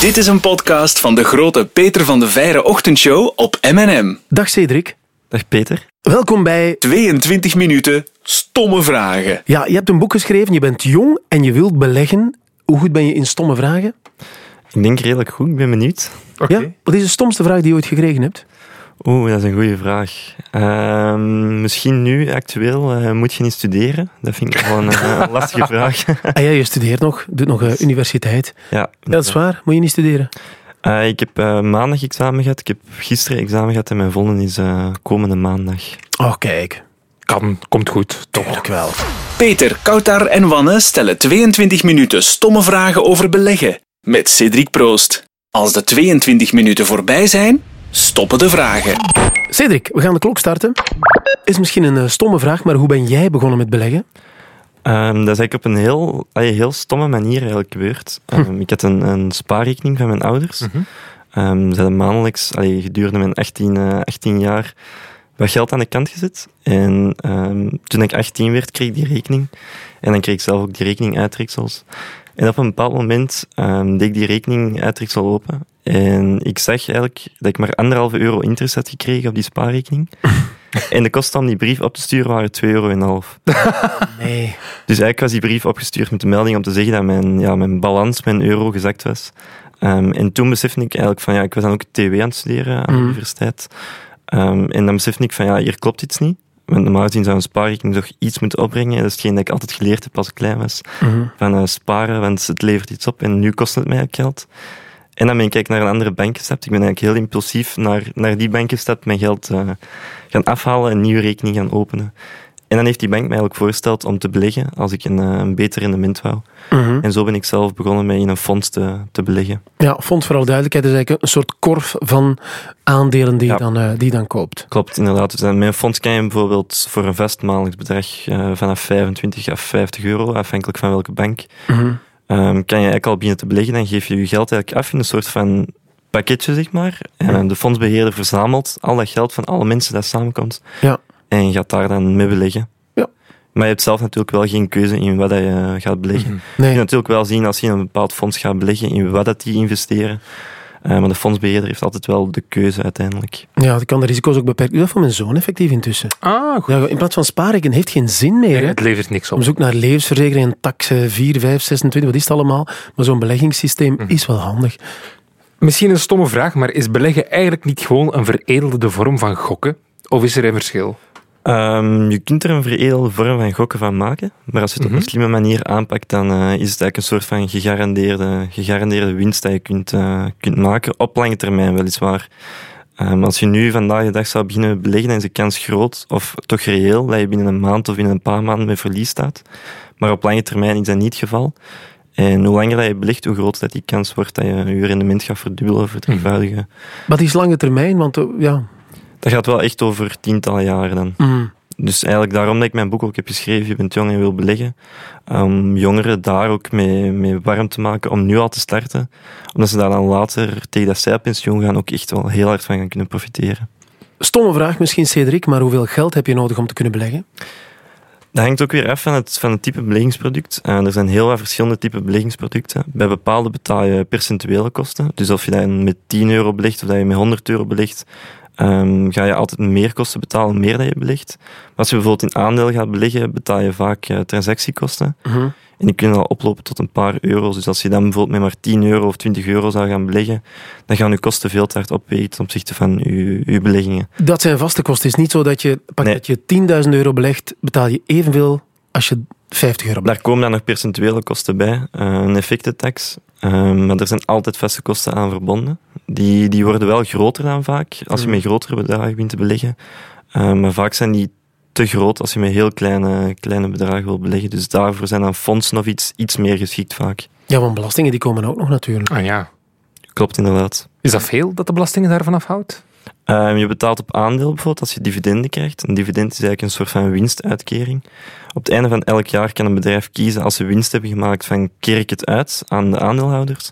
Dit is een podcast van de grote Peter van de Veire ochtendshow op M&M. Dag Cedric. Dag Peter. Welkom bij... 22 minuten stomme vragen. Ja, je hebt een boek geschreven, je bent jong en je wilt beleggen. Hoe goed ben je in stomme vragen? Ik denk redelijk goed, ik ben benieuwd. Ja? Wat is de stomste vraag die je ooit gekregen hebt? Oeh, dat is een goede vraag. Ehm, misschien nu, actueel, eh, moet je niet studeren? Dat vind ik wel een eh, lastige vraag. Ah ja, je studeert nog, doet nog eh, universiteit. ja, Ja, dat is waar. Moet je niet studeren? Eh, ik heb maandag examen gehad, ik heb gisteren examen gehad en mijn volgende is eh, komende maandag. Oh, kijk. Kan, komt goed, toch? Wel. Peter, Koutar en Wanne stellen 22 minuten stomme vragen over beleggen. Met Cedric Proost. Als de 22 minuten voorbij zijn, stoppen de vragen. Cedric, we gaan de klok starten. Is misschien een eh, stomme vraag, maar hoe ben jij begonnen met beleggen? Ehm, dat is eigenlijk op een heel, heel stomme manier eigenlijk gebeurd. Ehm, ik had een, een spaarrekening van mijn ouders. Ehm, ze hadden maandelijks, allee, gedurende mijn 18, eh, 18 jaar, wat geld aan de kant gezet. En ehm, toen ik 18 werd, kreeg ik die rekening. En dan kreeg ik zelf ook die rekening uittreksels. En op een bepaald moment ehm, deed ik die rekening uittreksel open. En ik zag eigenlijk dat ik maar anderhalve euro interest had gekregen op die spaarrekening. en de kosten om die brief op te sturen waren 2,5 euro. Nee. Dus eigenlijk was die brief opgestuurd met de melding om te zeggen dat mijn, ja, mijn balans, mijn euro, gezakt was. Ehm, en toen besefte ik eigenlijk van, ja, ik was dan ook TW aan het studeren aan de universiteit. Ehm, en dan besefte ik van, ja, hier klopt iets niet. Want normaal gezien zou een spaarrekening toch iets moeten opbrengen. Dat is hetgeen dat ik altijd geleerd heb als ik klein was. Van eh, sparen, want het levert iets op en nu kost het mij ook geld. En dan ben ik eigenlijk naar een andere bank gestapt. Ik ben eigenlijk heel impulsief naar, naar die bank gestapt, mijn geld eh, gaan afhalen en een nieuwe rekening gaan openen. En dan heeft die bank mij eigenlijk voorgesteld om te beleggen als ik een, eh, een beter rendement wou. En zo ben ik zelf begonnen met in een fonds te, te beleggen. Ja, fonds voor alle duidelijkheid is eigenlijk een soort korf van aandelen die, Ja. je, dan, eh, die je dan koopt. Klopt, inderdaad. Dus mijn fonds kan je bijvoorbeeld voor een vast maandelijks bedrag vanaf 25 à 50 euro, afhankelijk van welke bank, Mhm. Ehm, kan je eigenlijk al beginnen te beleggen. Dan geef je je geld eigenlijk af in een soort van pakketje, zeg maar. En de fondsbeheerder verzamelt al dat geld van alle mensen dat samenkomt Ja. en gaat daar dan mee beleggen. Ja. Maar je hebt zelf natuurlijk wel geen keuze in wat je gaat beleggen. Je Nee. kunt natuurlijk wel zien als je een bepaald fonds gaat beleggen, in wat dat die investeren. Eh, maar de fondsbeheerder heeft altijd wel de keuze uiteindelijk. Ja, ik kan de risico's ook beperken. Dat voor mijn zoon effectief intussen. Ah, goed. Ja, in plaats van spaarrekening heeft geen zin meer. Hè? Het levert niks op. Om zoek naar levensverzekering en tax eh, 4, 5, 26, wat is het allemaal? Maar zo'n beleggingssysteem is wel handig. Misschien een stomme vraag, maar is beleggen eigenlijk niet gewoon een veredelde vorm van gokken? Of is er een verschil? Ehm, je kunt er een veredelde vorm van gokken van maken, maar als je het op een slimme manier aanpakt, dan eh, is het eigenlijk een soort van gegarandeerde, gegarandeerde winst dat je kunt, eh, kunt maken, op lange termijn weliswaar. Ehm, als je nu vandaag de dag zou beginnen beleggen, dan is de kans groot, of toch reëel, dat je binnen een maand of binnen een paar maanden met verlies staat. Maar op lange termijn is dat niet het geval. En hoe langer dat je belegt, hoe groter dat die kans wordt dat je je rendement gaat verdubbelen, verdrievoudigen. Wat is lange termijn? Want eh, ja, Dat gaat wel echt over tientallen jaren dan. mm, Dus eigenlijk daarom dat ik mijn boek ook heb geschreven, Je bent jong en wil beleggen. Om jongeren daar ook mee, mee warm te maken om nu al te starten. Omdat ze daar dan later, tegen dat zij pensioen gaan, ook echt wel heel hard van gaan kunnen profiteren. stomme vraag misschien, Cedric, maar hoeveel geld heb je nodig om te kunnen beleggen? Dat hangt ook weer af van het, van het type beleggingsproduct. Eh, er zijn heel wat verschillende typen beleggingsproducten. Bij bepaalde betaal je percentuele kosten. Dus of je dat met 10 euro belegt of dat je met 100 euro belegt, ehm, ga je altijd meer kosten betalen, meer dat je belegt. Maar als je bijvoorbeeld in aandeel gaat beleggen, betaal je vaak eh, transactiekosten. En die kunnen al oplopen tot een paar euro's. Dus als je dan bijvoorbeeld met maar 10 euro of 20 euro zou gaan beleggen, dan gaan je kosten veel te hard opwegen ten opzichte van je, je beleggingen. Dat zijn vaste kosten. Het is niet zo dat je, pak Nee. dat je 10.000 euro belegt, betaal je evenveel als je 50 euro belegt. Daar komen dan nog percentuele kosten bij, eh, een effectentax. Eh, maar er zijn altijd vaste kosten aan verbonden. Die, die worden wel groter dan vaak, als je met grotere bedragen begint te beleggen. Eh, maar vaak zijn die te groot als je met heel kleine, kleine bedragen wil beleggen. Dus daarvoor zijn dan fondsen of iets, iets meer geschikt vaak. Ja, want belastingen die komen ook nog natuurlijk. Ah ja. Klopt inderdaad. Is dat veel dat de belastingen daarvan afhoudt? Ehm, je betaalt op aandeel bijvoorbeeld als je dividenden krijgt. Een dividend is eigenlijk een soort van winstuitkering. Op het einde van elk jaar kan een bedrijf kiezen als ze winst hebben gemaakt van keer ik het uit aan de aandeelhouders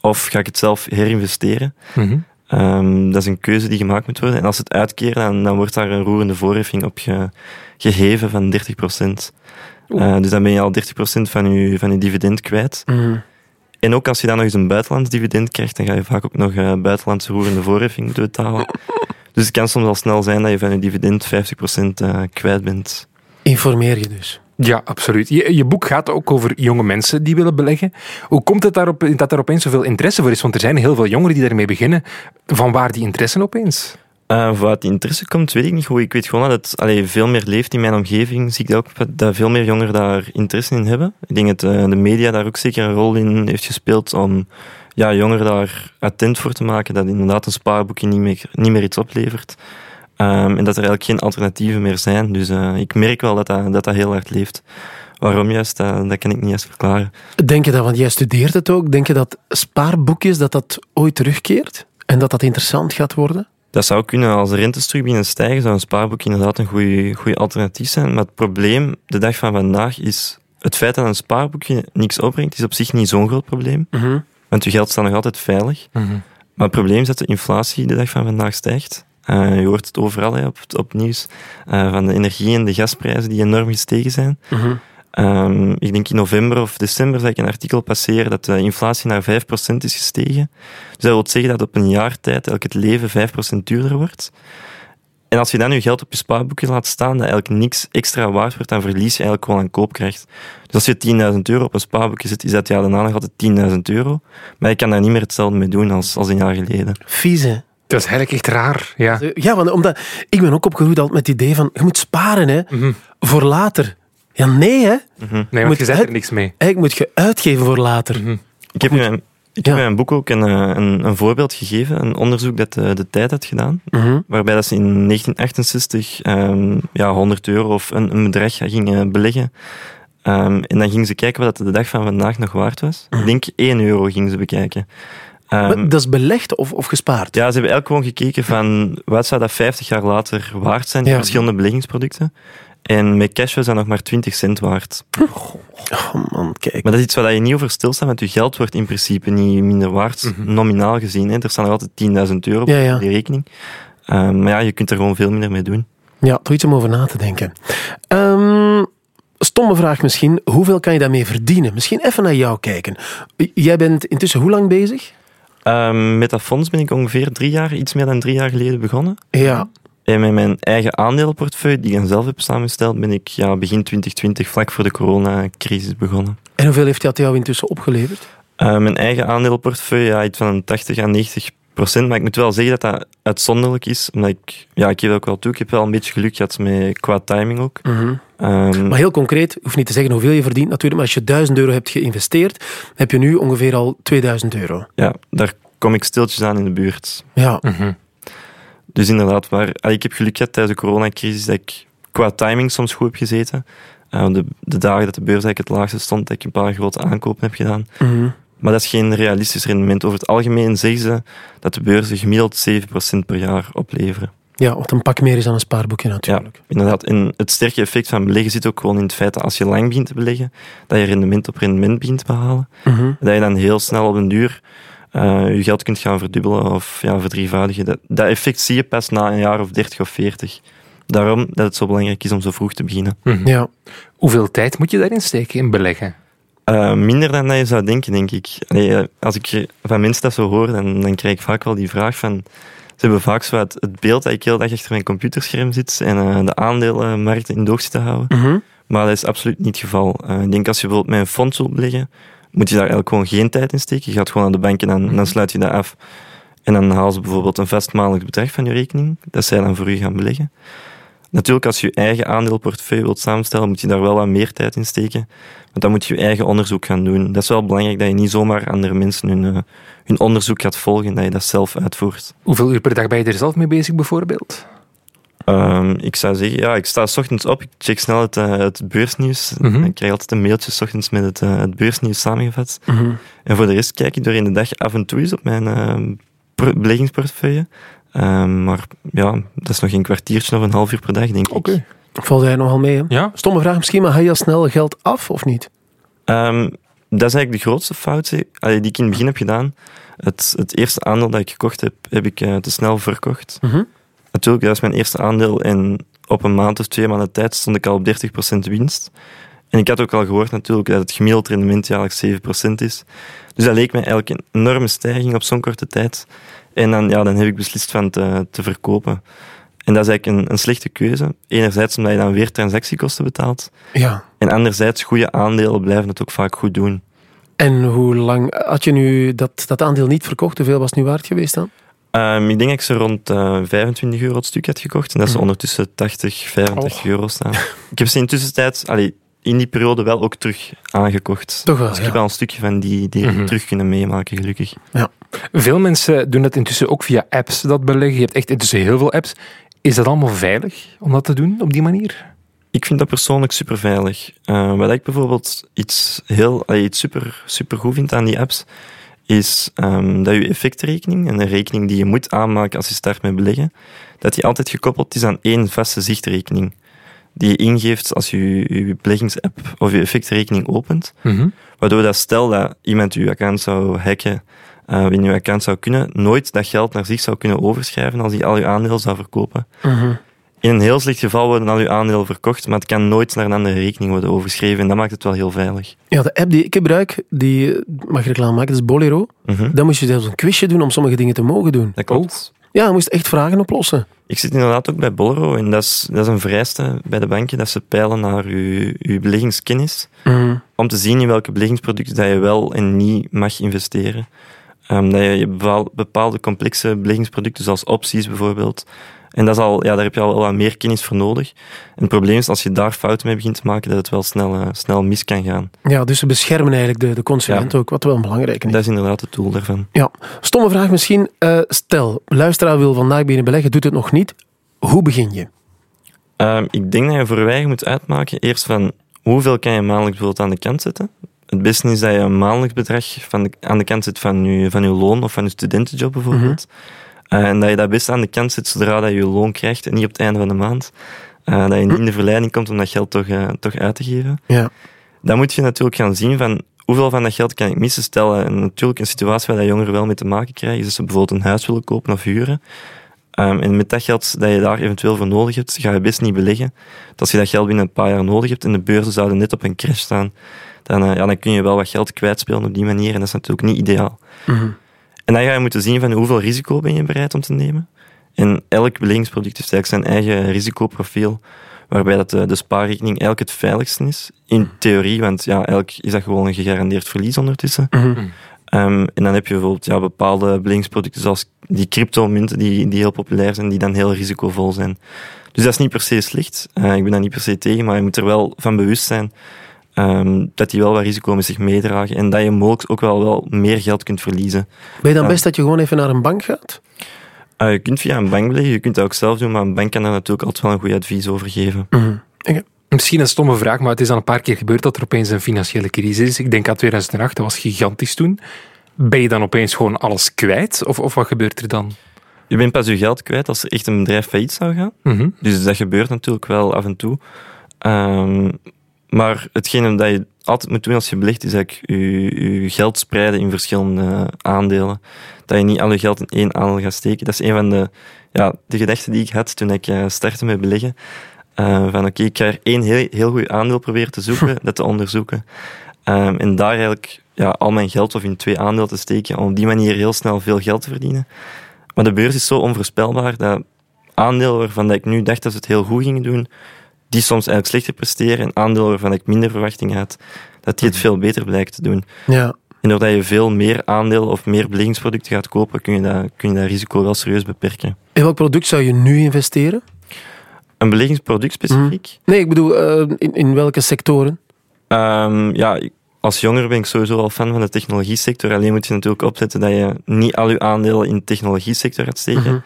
of ga ik het zelf herinvesteren. Mhm. Ehm, dat is een keuze die gemaakt moet worden. En als ze het uitkeren, dan, dan wordt daar een roerende voorheffing op ge- geheven van 30%. Eh, dus dan ben je al 30% van je, van je dividend kwijt. Mhm. En ook als je dan nog eens een buitenlands dividend krijgt, dan ga je vaak ook nog uh, buitenlandse roerende voorheffing moeten betalen. Dus het kan soms wel snel zijn dat je van je dividend 50% uh, kwijt bent. Informeer je dus. Ja, absoluut. Je, je, boek gaat ook over jonge mensen die willen beleggen. Hoe komt het daarop, dat daar opeens zoveel interesse voor is? Want er zijn heel veel jongeren die daarmee beginnen. Van waar die interesse opeens? Uh, wat interesse komt, weet ik niet goed. Ik weet gewoon dat het veel meer leeft in mijn omgeving. Zie ik dat ook dat veel meer jongeren daar interesse in hebben. Ik denk dat uh, de media daar ook zeker een rol in heeft gespeeld om ja, jongeren daar attent voor te maken dat inderdaad een spaarboekje niet meer, niet meer iets oplevert. Um, en dat er eigenlijk geen alternatieven meer zijn. Dus uh, ik merk wel dat dat, dat heel hard leeft. Waarom juist, dat, dat kan ik niet eens verklaren. Denk je dat, want jij studeert het ook, denk je dat spaarboekjes, dat dat ooit terugkeert? En dat dat interessant gaat worden? Dat zou kunnen. Als de rentes terug beginnen stijgen, zou een spaarboek inderdaad een goede alternatief zijn. Maar het probleem de dag van vandaag is... Het feit dat een spaarboekje niks opbrengt, is op zich niet zo'n groot probleem. Mm -hmm. Want je geld staat nog altijd veilig. Mm -hmm. Maar het probleem is dat de inflatie de dag van vandaag stijgt. Uh, je hoort het overal hè, op, op nieuws. Uh, van de energie- en de gasprijzen die enorm gestegen zijn. Mm -hmm. Um, ik denk in november of december zag ik een artikel passeren dat de inflatie naar 5% is gestegen. Dus dat wil zeggen dat op een jaar tijd elk het leven 5% duurder wordt. En als je dan je geld op je spaarboekje laat staan, dat eigenlijk niks extra waard wordt, dan verlies je eigenlijk gewoon aan koopkracht. Dus als je 10.000 euro op een spaarboekje zet, is dat ja daarna nog altijd 10.000 euro. Maar je kan daar niet meer hetzelfde mee doen als, als een jaar geleden. Vies, hè? Dat is eigenlijk echt raar, ja. Ja, want omdat, ik ben ook opgegroeid altijd met het idee van, je moet sparen hè, mm -hmm. voor later. Ja, nee hè. Mm -hmm. Nee, want je zet er niks mee. Eigenlijk moet je uitgeven voor later. Mm -hmm. Ik heb in mijn, ik heb in mijn boek ook een, een, een, voorbeeld gegeven, een onderzoek dat de, de tijd had gedaan, Mhm. waarbij dat ze in 1968 um, ja, 100 euro of een, een bedrag gingen beleggen. Um, en dan gingen ze kijken wat dat de dag van vandaag nog waard was. Ik denk 1 euro gingen ze bekijken. Um, dat is belegd of, of gespaard? Ja, ze hebben eigenlijk gewoon gekeken van wat zou dat 50 jaar later waard zijn, die Ja. verschillende beleggingsproducten. En met cash was dat nog maar 20 cent waard. Oh man, kijk. Maar dat is iets waar je niet over stilstaat, want je geld wordt in principe niet minder waard, nominaal gezien. Hè. Er staan nog altijd 10.000 euro op Ja, ja. die rekening. Um, maar ja, je kunt er gewoon veel minder mee doen. Ja, toch iets om over na te denken. Um, stomme vraag misschien. Hoeveel kan je daarmee verdienen? Misschien even naar jou kijken. Jij bent intussen hoe lang bezig? Um, met dat fonds ben ik ongeveer drie jaar, iets meer dan drie jaar geleden begonnen. Ja. En met mijn eigen aandelenportefeuille, die ik dan zelf heb samengesteld, ben ik ja, begin 2020, vlak voor de coronacrisis, begonnen. En hoeveel heeft dat jou intussen opgeleverd? Uh, mijn eigen aandelenportefeuille, ja, iets van 80 à 90 procent. Maar ik moet wel zeggen dat dat uitzonderlijk is. Omdat ik, ja, ik geef ook wel toe, ik heb wel een beetje geluk gehad met, qua timing ook. Mm -hmm. um, maar heel concreet, hoef niet te zeggen hoeveel je verdient natuurlijk, maar als je 1000 euro hebt geïnvesteerd, heb je nu ongeveer al 2000 euro. Ja, daar kom ik stiltjes aan in de buurt. Ja. Mm -hmm. Dus inderdaad, maar ik heb geluk gehad tijdens de coronacrisis dat ik qua timing soms goed heb gezeten. Uh, de, de, dagen dat de beurs eigenlijk het laagste stond, dat ik een paar grote aankopen heb gedaan. Mm -hmm. Maar dat is geen realistisch rendement. Over het algemeen zeggen ze dat de beurzen gemiddeld 7% per jaar opleveren. Ja, wat een pak meer is dan een spaarboekje natuurlijk. Ja, inderdaad. En het sterke effect van beleggen zit ook gewoon in het feit dat als je lang begint te beleggen, dat je rendement op rendement begint te behalen. Mm -hmm. Dat je dan heel snel op een duur uh, je geld kunt gaan verdubbelen of ja, verdrievoudigen. Dat, dat effect zie je pas na een jaar of 30 of 40. Daarom dat het zo belangrijk is om zo vroeg te beginnen. Mm -hmm. Ja. Hoeveel tijd moet je daarin steken in beleggen? Uh, minder dan dat je zou denken, denk ik. Allee, als ik van mensen dat zo hoor, dan, dan krijg ik vaak wel die vraag van... Ze hebben vaak zo het, het beeld dat ik heel dag achter mijn computerscherm zit en uh, de aandelenmarkten in de oog zit te houden. Mm -hmm. Maar dat is absoluut niet het geval. Uh, ik denk als je bijvoorbeeld met een fonds wilt beleggen, moet je daar eigenlijk gewoon geen tijd in steken. Je gaat gewoon naar de bank en dan, sluit je dat af. En dan halen ze bijvoorbeeld een vast maandelijks bedrag van je rekening, dat zij dan voor u gaan beleggen. Natuurlijk, als je je eigen aandeelportefeuille wilt samenstellen, moet je daar wel wat meer tijd in steken. Want dan moet je je eigen onderzoek gaan doen. Dat is wel belangrijk dat je niet zomaar andere mensen hun, uh, hun onderzoek gaat volgen, dat je dat zelf uitvoert. Hoeveel uur per dag ben je er zelf mee bezig, bijvoorbeeld? Um, ik zou zeggen, ja, ik sta s ochtends op, ik check snel het, uh, het beursnieuws. Mm -hmm. Ik krijg altijd een mailtje s ochtends met het, uh, het beursnieuws samengevat. Mm -hmm. En voor de rest kijk ik doorheen de dag af en toe eens op mijn uh, beleggingsportefeuille. Um, maar ja, dat is nog een kwartiertje of een half uur per dag, denk ik. Oké. Valt jij nogal mee? Hè? Ja. Stomme vraag misschien, maar ga je al snel geld af of niet? Um, dat is eigenlijk de grootste fout die ik in het begin heb gedaan. Het, het eerste aandeel dat ik gekocht heb, heb ik uh, te snel verkocht. Mm -hmm. Natuurlijk, dat was mijn eerste aandeel en op een maand of twee maanden tijd stond ik al op 30% winst. En ik had ook al gehoord natuurlijk dat het gemiddeld rendement jaarlijks 7% is. Dus dat leek mij eigenlijk een enorme stijging op zo'n korte tijd. En dan, ja, dan heb ik beslist van te, te verkopen. En dat is eigenlijk een, een slechte keuze. Enerzijds omdat je dan weer transactiekosten betaalt. Ja. En anderzijds, goede aandelen blijven het ook vaak goed doen. En hoe lang had je nu dat, dat aandeel niet verkocht? Hoeveel was het nu waard geweest dan? Um, ik denk dat ik ze rond uh, 25 euro het stuk had gekocht. En dat ze Mhm. ondertussen 80, 85 Och. euro staan. ik heb ze in tussentijd, allee, in die periode wel ook terug aangekocht. Toch wel, dus ik ja. heb wel een stukje van die, die Mhm. terug kunnen meemaken, gelukkig. Veel mensen doen dat intussen ook via apps, dat beleggen. Je hebt echt intussen heel veel apps. Is dat allemaal veilig om dat te doen op die manier? Ik vind dat persoonlijk super veilig. Uh, wat ik bijvoorbeeld iets, heel, allee, iets super, super goed vind aan die apps, is um, dat je effectrekening, en een rekening die je moet aanmaken als je start met beleggen, dat die altijd gekoppeld is aan één vaste zichtrekening. Die je ingeeft als je je beleggingsapp of je effectrekening opent. Mhm. Waardoor dat stel dat iemand je account zou hacken, uh, in je account zou kunnen, nooit dat geld naar zich zou kunnen overschrijven als hij al je aandelen zou verkopen. Mhm. In een heel slecht geval worden al uw aandelen verkocht, maar het kan nooit naar een andere rekening worden overgeschreven. En dat maakt het wel heel veilig. Ja, de app die ik gebruik, die eh, mag reclame maken, dat is Bolero. Mhm. Dan moest je zelfs een quizje doen om sommige dingen te mogen doen. Dat klopt. Ja, je moest echt vragen oplossen. Ik zit inderdaad ook bij Bolero en dat is, dat is een vereiste bij de banken dat ze peilen naar uw, uw beleggingskennis Mhm. om te zien in welke beleggingsproducten dat je wel en niet mag investeren. Um, dat je bepaal- bepaalde complexe beleggingsproducten, zoals opties bijvoorbeeld, en dat is al, ja, daar heb je al wat meer kennis voor nodig. En het probleem is, als je daar fouten mee begint te maken, dat het wel snel, eh, snel mis kan gaan. Ja, dus ze beschermen eigenlijk de, de consument ook, wat wel belangrijk is. Dat is inderdaad het doel daarvan. Ja, stomme vraag misschien. Eh, stel, luisteraar wil vandaag beginnen beleggen, doet het nog niet. Hoe begin je? Um, ik denk dat je voor je moet uitmaken eerst van hoeveel kan je maandelijks bijvoorbeeld aan de kant zetten. Het beste is dat je een maandelijks bedrag van de, aan de kant zet van je, van je loon of van je studentenjob bijvoorbeeld. Uh, en dat je dat best aan de kant zet zodra dat je je loon krijgt en niet op het einde van de maand. Uh, dat je niet in de verleiding komt om dat geld toch, uh, toch uit te geven. Ja. Dan moet je natuurlijk gaan zien van hoeveel van dat geld kan ik missen. Stel, en natuurlijk een situatie waar dat jongeren wel mee te maken krijgen, is dat ze bijvoorbeeld een huis willen kopen of huren. Um, en met dat geld dat je daar eventueel voor nodig hebt, ga je best niet beleggen. Dat als je dat geld binnen een paar jaar nodig hebt en de beurzen zouden net op een crash staan, dan, uh, ja, dan kun je wel wat geld kwijtspelen op die manier en dat is natuurlijk niet ideaal. Mm-hmm. En dan ga je moeten zien van hoeveel risico ben je bereid om te nemen. En elk beleggingsproduct heeft eigenlijk zijn eigen risicoprofiel, waarbij dat de, de spaarrekening eigenlijk het veiligste is. In theorie, want ja, eigenlijk is dat gewoon een gegarandeerd verlies ondertussen. Mm-hmm. Um, en dan heb je bijvoorbeeld ja, bepaalde beleggingsproducten zoals die cryptomunten die, die heel populair zijn, die dan heel risicovol zijn. Dus dat is niet per se slecht. Uh, ik ben daar niet per se tegen, maar je moet er wel van bewust zijn um, dat die wel wat risico met zich meedragen en dat je mogelijk ook wel, wel meer geld kunt verliezen. Ben je dan best dat je gewoon even naar een bank gaat? Uh, je kunt via een bank beleggen, je kunt dat ook zelf doen, maar een bank kan daar natuurlijk altijd wel een goed advies over geven. Okay. Misschien een stomme vraag, maar het is al een paar keer gebeurd dat er opeens een financiële crisis is. Ik denk aan 2008, dat was gigantisch toen. Ben je dan opeens gewoon alles kwijt? Of, of wat gebeurt er dan? Je bent pas je geld kwijt als er echt een bedrijf failliet zou gaan. Mhm. Dus dat gebeurt natuurlijk wel af en toe. Um, maar hetgene dat je altijd moet doen als je belegt, is eigenlijk je, je geld spreiden in verschillende aandelen. Dat je niet al je geld in één aandeel gaat steken. Dat is een van de, ja, de gedachten die ik had toen ik uh, startte met beleggen. Uh, van oké, okay, ik ga er één heel, heel goed aandeel proberen te zoeken, dat te onderzoeken. Um, en daar eigenlijk ja, al mijn geld of in twee aandelen te steken, om op die manier heel snel veel geld te verdienen. Maar de beurs is zo onvoorspelbaar dat aandelen waarvan dat ik nu dacht dat ze het heel goed gingen doen, die soms eigenlijk slechter presteren. En aandelen waarvan ik minder verwachting had, dat die het veel beter blijkt te doen. Ja. En doordat je veel meer aandelen of meer beleggingsproducten gaat kopen, kun je dat, kun je dat risico wel serieus beperken. In welk product zou je nu investeren? Een beleggingsproduct specifiek? Mm. Nee, ik bedoel, uh, in, in welke sectoren? Um, ja, als jonger ben ik sowieso al fan van de technologie-sector. Alleen moet je natuurlijk opzetten dat je niet al je aandelen in de technologie-sector gaat steken. Mhm.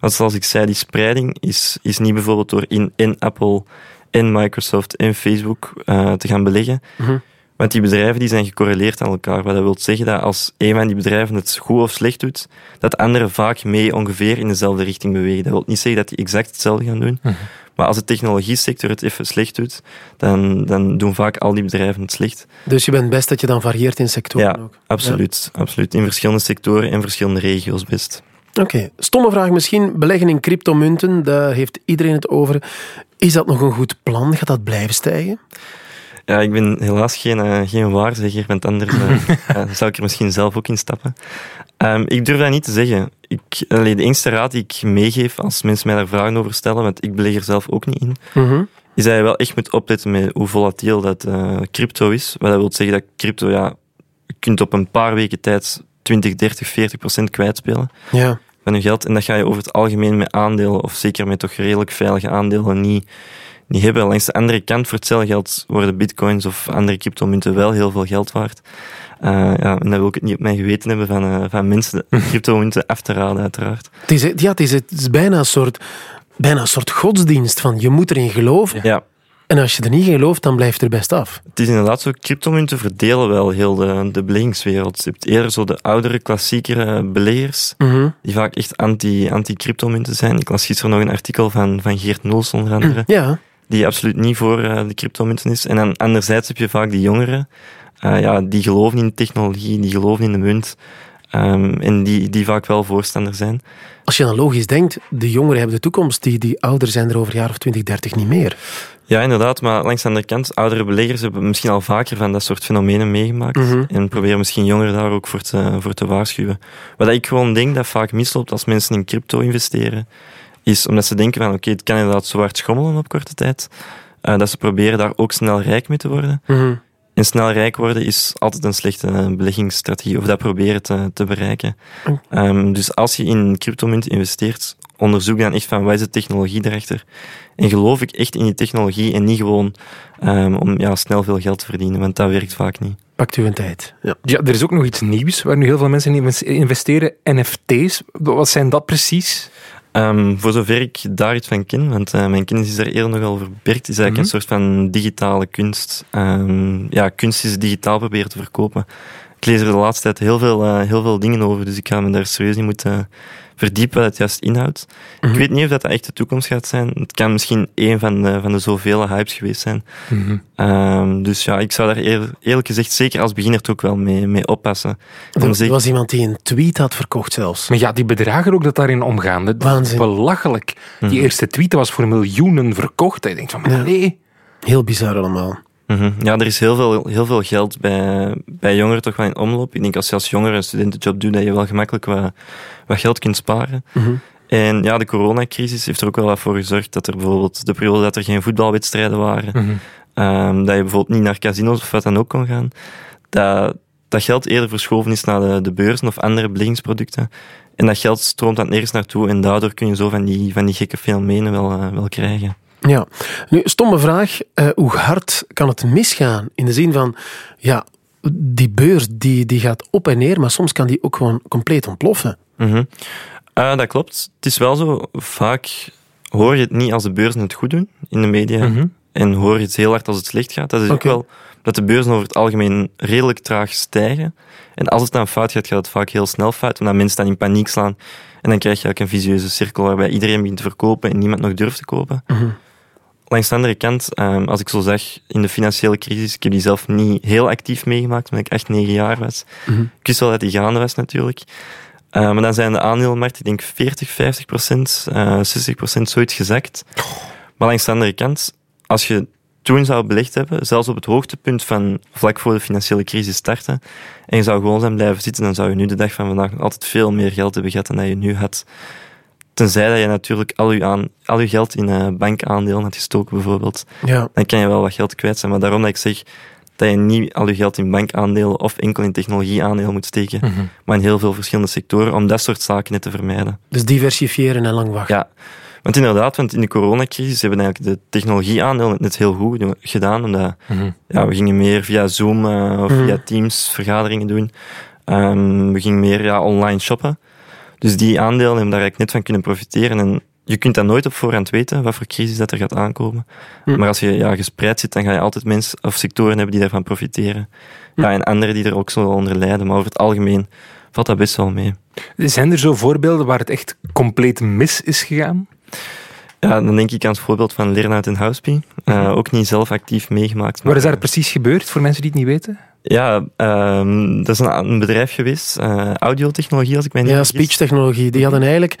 Want zoals ik zei, die spreiding is, is niet bijvoorbeeld door in, in Apple, in Microsoft en Facebook uh, te gaan beleggen. Mhm. Want die bedrijven die zijn gecorreleerd aan elkaar. Wat dat wil zeggen dat als een van die bedrijven het goed of slecht doet, dat andere vaak mee ongeveer in dezelfde richting bewegen. Dat wil niet zeggen dat die exact hetzelfde gaan doen. Mhm. Maar als de technologie-sector het even slecht doet, dan, dan doen vaak al die bedrijven het slecht. Dus je bent best dat je dan varieert in sectoren Ja, ook? absoluut, absoluut. In verschillende sectoren en verschillende regio's best. Oké, okay. stomme vraag misschien. Beleggen in cryptomunten, daar heeft iedereen het over. Is dat nog een goed plan? Gaat dat blijven stijgen? Ja, ik ben helaas geen, uh, geen waarzegger, want anders uh, zou ik er misschien zelf ook in stappen. Um, ik durf dat niet te zeggen. Ik, allee, de enige raad die ik meegeef als mensen mij daar vragen over stellen, want ik beleg er zelf ook niet in, -hmm. is dat je wel echt moet opletten met hoe volatiel dat uh, crypto is. Wat dat wil zeggen dat crypto, ja, je kunt op een paar weken tijd 20, 30, 40 procent kwijtspelen ja. van je geld. En dat ga je over het algemeen met aandelen, of zeker met toch redelijk veilige aandelen, niet niet hebben. Langs de andere kant, voor hetzelfde geld, worden bitcoins of andere cryptomunten wel heel veel geld waard. Uh, ja, en dan wil ik het niet op mijn geweten hebben van, uh, van mensen cryptomunten af te raden, uiteraard. Het is, ja, het is, het is bijna, een soort, bijna een soort godsdienst van je moet erin geloven. Ja. En als je er niet in gelooft, dan blijft er best af. Het is inderdaad zo, cryptomunten verdelen wel heel de, de beleggingswereld. Je hebt eerder zo de oudere, klassiekere beleggers, mm -hmm. die vaak echt anti-cryptomunten zijn. Ik las gisteren nog een artikel van, van Geert Noels onder andere. Ja die absoluut niet voor uh, de cryptomunten is. En dan anderzijds heb je vaak die jongeren, uh, ja, die geloven in technologie, die geloven in de munt. Um, en die, die vaak wel voorstander zijn. Als je dan logisch denkt, de jongeren hebben de toekomst, die, die ouder zijn er over een jaar of 20, 30 niet meer. Ja, inderdaad, maar langs de andere kant, oudere beleggers hebben misschien al vaker van dat soort fenomenen meegemaakt mm -hmm. en proberen misschien jongeren daar ook voor te, voor te waarschuwen. Wat ik gewoon denk dat vaak misloopt als mensen in crypto investeren, is omdat ze denken van oké, het kan inderdaad zo hard schommelen op korte tijd, uh, dat ze proberen daar ook snel rijk mee te worden. Mm -hmm. En snel rijk worden is altijd een slechte beleggingsstrategie, of dat proberen te, te bereiken. Mm. Um, dus als je in cryptomunt investeert, onderzoek dan echt van wat is de technologie daarachter. En geloof ik echt in die technologie en niet gewoon um, om ja, snel veel geld te verdienen, want dat werkt vaak niet. Pakt u een tijd. Ja. ja, er is ook nog iets nieuws waar nu heel veel mensen in investeren. NFT's, wat zijn dat precies? Um, voor zover ik daar iets van ken, want uh, mijn kennis is daar eerder nogal over beperkt, is eigenlijk Mhm. een soort van digitale kunst. Um, ja, kunst is digitaal proberen te verkopen. Ik lees er de laatste tijd heel veel, uh, heel veel dingen over, dus ik ga me daar serieus in moeten verdiepen wat het juist inhoudt. Mhm. Ik weet niet of dat echt de toekomst gaat zijn. Het kan misschien een van de, van de zoveel hypes geweest zijn. Mhm. Um, dus ja, ik zou daar eer, eerlijk gezegd zeker als beginner toch wel mee, mee oppassen. Er, zeker- was iemand die een tweet had verkocht zelfs. Maar ja, die bedragen ook dat daarin omgaan, dat is Waanzin. belachelijk. Die Mhm. eerste tweet was voor miljoenen verkocht. En je denkt van, maar Ja. nee. Heel bizar allemaal. Mhm. Ja, er is heel veel, heel veel geld bij, bij jongeren toch wel in omloop. Ik denk als je als jongere een studentenjob doet, dat je wel gemakkelijk wat, wat geld kunt sparen. Mhm. En ja, de coronacrisis heeft er ook wel wat voor gezorgd dat er bijvoorbeeld de periode dat er geen voetbalwedstrijden waren, Mhm. ehm, dat je bijvoorbeeld niet naar casinos of wat dan ook kon gaan, dat, dat geld eerder verschoven is naar de, de beurzen of andere beleggingsproducten. En dat geld stroomt dan nergens naartoe en daardoor kun je zo van die, van die gekke fenomenen wel, eh, wel krijgen. Ja. Nu, stomme vraag. Eh, hoe hard kan het misgaan? In de zin van, ja, die beurs die, die gaat op en neer, maar soms kan die ook gewoon compleet ontploffen. Mhm. Eh, dat klopt. Het is wel zo, vaak hoor je het niet als de beurzen het goed doen in de media. Mhm. En hoor je het heel hard als het slecht gaat. Dat is ook wel dat de beurzen over het algemeen redelijk traag stijgen. En als het dan fout gaat, gaat het vaak heel snel fout. Omdat mensen dan in paniek slaan. En dan krijg je eigenlijk een visieuze cirkel waarbij iedereen begint te verkopen en niemand nog durft te kopen. Mhm. Langs de andere kant, ehm, als ik zo zeg, in de financiële crisis, ik heb die zelf niet heel actief meegemaakt, omdat ik echt negen jaar was. Mhm. Ik wist wel dat die gaande was natuurlijk. Uh, maar dan zijn de aandelenmarkt, ik denk 40, 50 procent, uh, 60 procent zoiets gezakt. Maar langs de andere kant, als je toen zou belegd hebben, zelfs op het hoogtepunt van vlak voor de financiële crisis starten, en je zou gewoon zijn blijven zitten, dan zou je nu de dag van vandaag nog altijd veel meer geld hebben gehad dan dat je nu had. Tenzij dat je natuurlijk al je, aan, al je geld in uh, bankaandelen had gestoken, bijvoorbeeld. Ja. Dan kan je wel wat geld kwijt zijn. Maar daarom dat ik zeg dat je niet al je geld in bankaandelen of enkel in technologieaandelen moet steken, Mhm. maar in heel veel verschillende sectoren, om dat soort zaken net te vermijden. Dus diversifiëren en lang wachten. Ja, want inderdaad, want in de coronacrisis hebben eigenlijk de technologieaandelen het net heel goed gedaan, omdat Mhm. ja, we gingen meer via Zoom uh, of Mhm. via Teams vergaderingen doen. Um, we gingen meer ja, online shoppen. Dus die aandelen hebben daar eigenlijk net van kunnen profiteren. En je kunt dat nooit op voorhand weten, wat voor crisis dat er gaat aankomen. Hm. Maar als je ja, gespreid zit, dan ga je altijd mensen of sectoren hebben die daarvan profiteren. Hm. Ja, en anderen die er ook zo onder lijden. Maar over het algemeen valt dat best wel mee. Zijn er zo voorbeelden waar het echt compleet mis is gegaan? Ja, dan denk ik aan het voorbeeld van Lernout en Houseby. Uh, ook niet zelf actief meegemaakt. Wat is daar precies gebeurd, voor mensen die het niet weten? Ja, ehm, dat is een, een bedrijf geweest, uh, audiotechnologie als ik mij niet Ja, speech-technologie. Die hadden eigenlijk...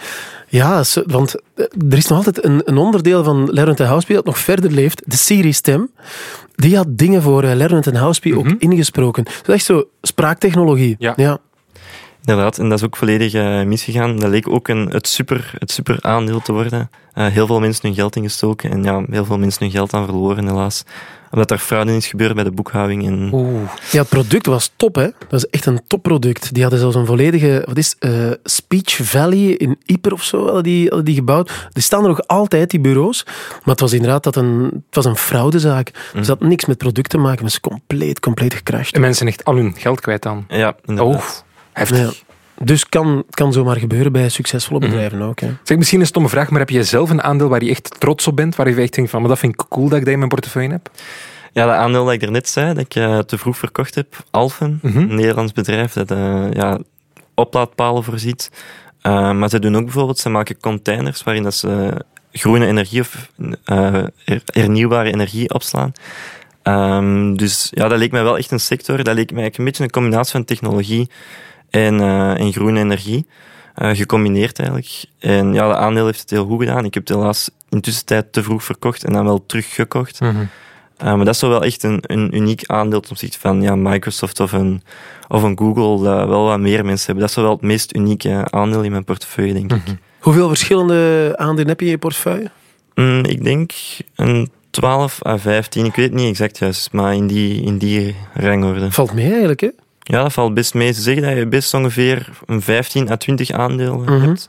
Ja, want eh, er is nog altijd een, een onderdeel van Lerner Houseby dat nog verder leeft. De Siri-stem. Die had dingen voor uh, Lerner Houseby ook ingesproken. Dat is echt zo spraaktechnologie. Ja. ja. Inderdaad, en dat is ook volledig eh, misgegaan. Dat leek ook een, het, super, het super aandeel te worden. Eh, heel veel mensen hun geld ingestoken en ja, heel veel mensen hun geld aan verloren helaas. Omdat er fraude is gebeurd bij de boekhouding. En, Oeh. Ja, het product was top, hè. Dat is echt een topproduct. Die hadden zelfs een volledige... Wat is eh, Speech Valley in Yper of zo, hadden die, hadden die gebouwd. Die staan er nog altijd, die bureaus. Maar het was inderdaad dat een, het was een fraudezaak. Dus dat had niks met product te maken. Het is compleet, compleet gecrashed. En mensen echt al hun geld kwijt aan. ja, inderdaad. Oh, heftig. Ja. Dus kan, kan zomaar gebeuren bij succesvolle bedrijven ook. Hè. Zeg, misschien een stomme vraag, maar heb je zelf een aandeel waar je echt trots op bent? Waar je echt denkt van, maar dat vind ik cool dat ik dat in mijn portefeuille heb? Ja, dat aandeel dat ik er net zei, dat ik eh, te vroeg verkocht heb, Alphen, Mhm. een Nederlands bedrijf dat eh, ja, oplaadpalen voorziet. Eh, maar ze doen ook bijvoorbeeld, ze maken containers waarin dat ze groene energie of eh, her- hernieuwbare energie opslaan. Ehm, dus ja, dat leek mij wel echt een sector. Dat leek mij een beetje een combinatie van technologie en, eh, en groene energie. eh, gecombineerd eigenlijk. En ja, de aandeel heeft het heel goed gedaan. Ik heb het helaas in tussentijd te vroeg verkocht en dan wel teruggekocht. Mhm. Uh, maar dat is wel echt een, een uniek aandeel ten opzichte van ja, Microsoft of een, of een Google, dat wel wat meer mensen hebben. Dat is wel het meest unieke aandeel in mijn portefeuille, denk ik. Hoeveel verschillende aandelen heb je in je portefeuille? Mm, ik denk een 12 à 15, ik weet het niet exact juist, maar in die, in die rangorde. Valt mee eigenlijk, hè? Ja, dat valt best mee. Ze zeggen dat je best ongeveer een 15 à 20 aandelen Mhm. hebt.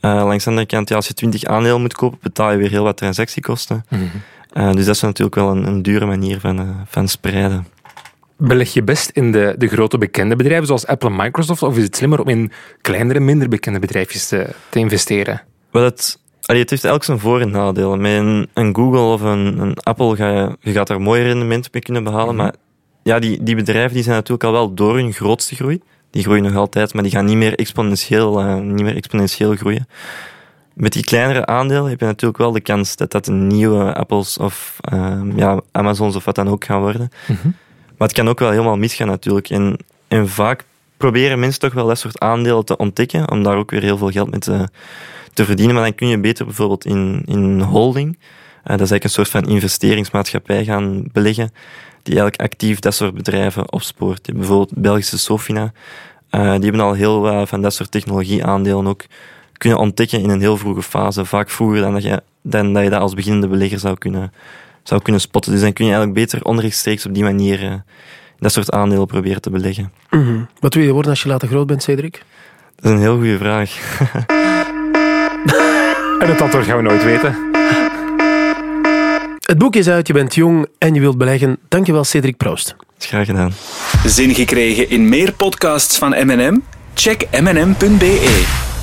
Uh, langs de andere kant, ja, als je 20 aandelen moet kopen, betaal je weer heel wat transactiekosten. Mhm. Uh, dus dat is natuurlijk wel een, een dure manier van, uh, van spreiden. Beleg je best in de, de grote bekende bedrijven zoals Apple en Microsoft, of is het slimmer om in kleinere, minder bekende bedrijfjes te, te investeren? Wel, het, allee, het heeft elk zijn voor- en nadelen. Met een, een Google of een, een Apple ga je, je gaat er mooie rendementen mee kunnen behalen, maar ja, die, die bedrijven die zijn natuurlijk al wel door hun grootste groei. Die groeien nog altijd, maar die gaan niet meer exponentieel, uh, niet meer exponentieel groeien. Met die kleinere aandelen heb je natuurlijk wel de kans dat dat een nieuwe Apples of uh, ja, Amazons of wat dan ook gaan worden. Mm-hmm. Maar het kan ook wel helemaal misgaan natuurlijk. En, en vaak proberen mensen toch wel dat soort aandelen te ontdekken, om daar ook weer heel veel geld mee te, te verdienen. Maar dan kun je beter bijvoorbeeld in, in holding, uh, dat is eigenlijk een soort van investeringsmaatschappij gaan beleggen, die eigenlijk actief dat soort bedrijven opspoort. Je hebt bijvoorbeeld Belgische Sofina, uh, die hebben al heel wat van dat soort technologieaandelen ook kunnen ontdekken in een heel vroege fase. Vaak vroeger dan dat je, dan dat, je dat als beginnende belegger zou kunnen, zou kunnen spotten. Dus dan kun je eigenlijk beter onrechtstreeks op die manier uh, dat soort aandelen proberen te beleggen. Mm -hmm. Wat wil je worden als je later groot bent, Cedric? Dat is een heel goede vraag. en het antwoord gaan we nooit weten. Het boek is uit, je bent jong en je wilt beleggen. Dankjewel, Cedric Proost. Graag gedaan. Zin gekregen in meer podcasts van M&M? Check mnm.be.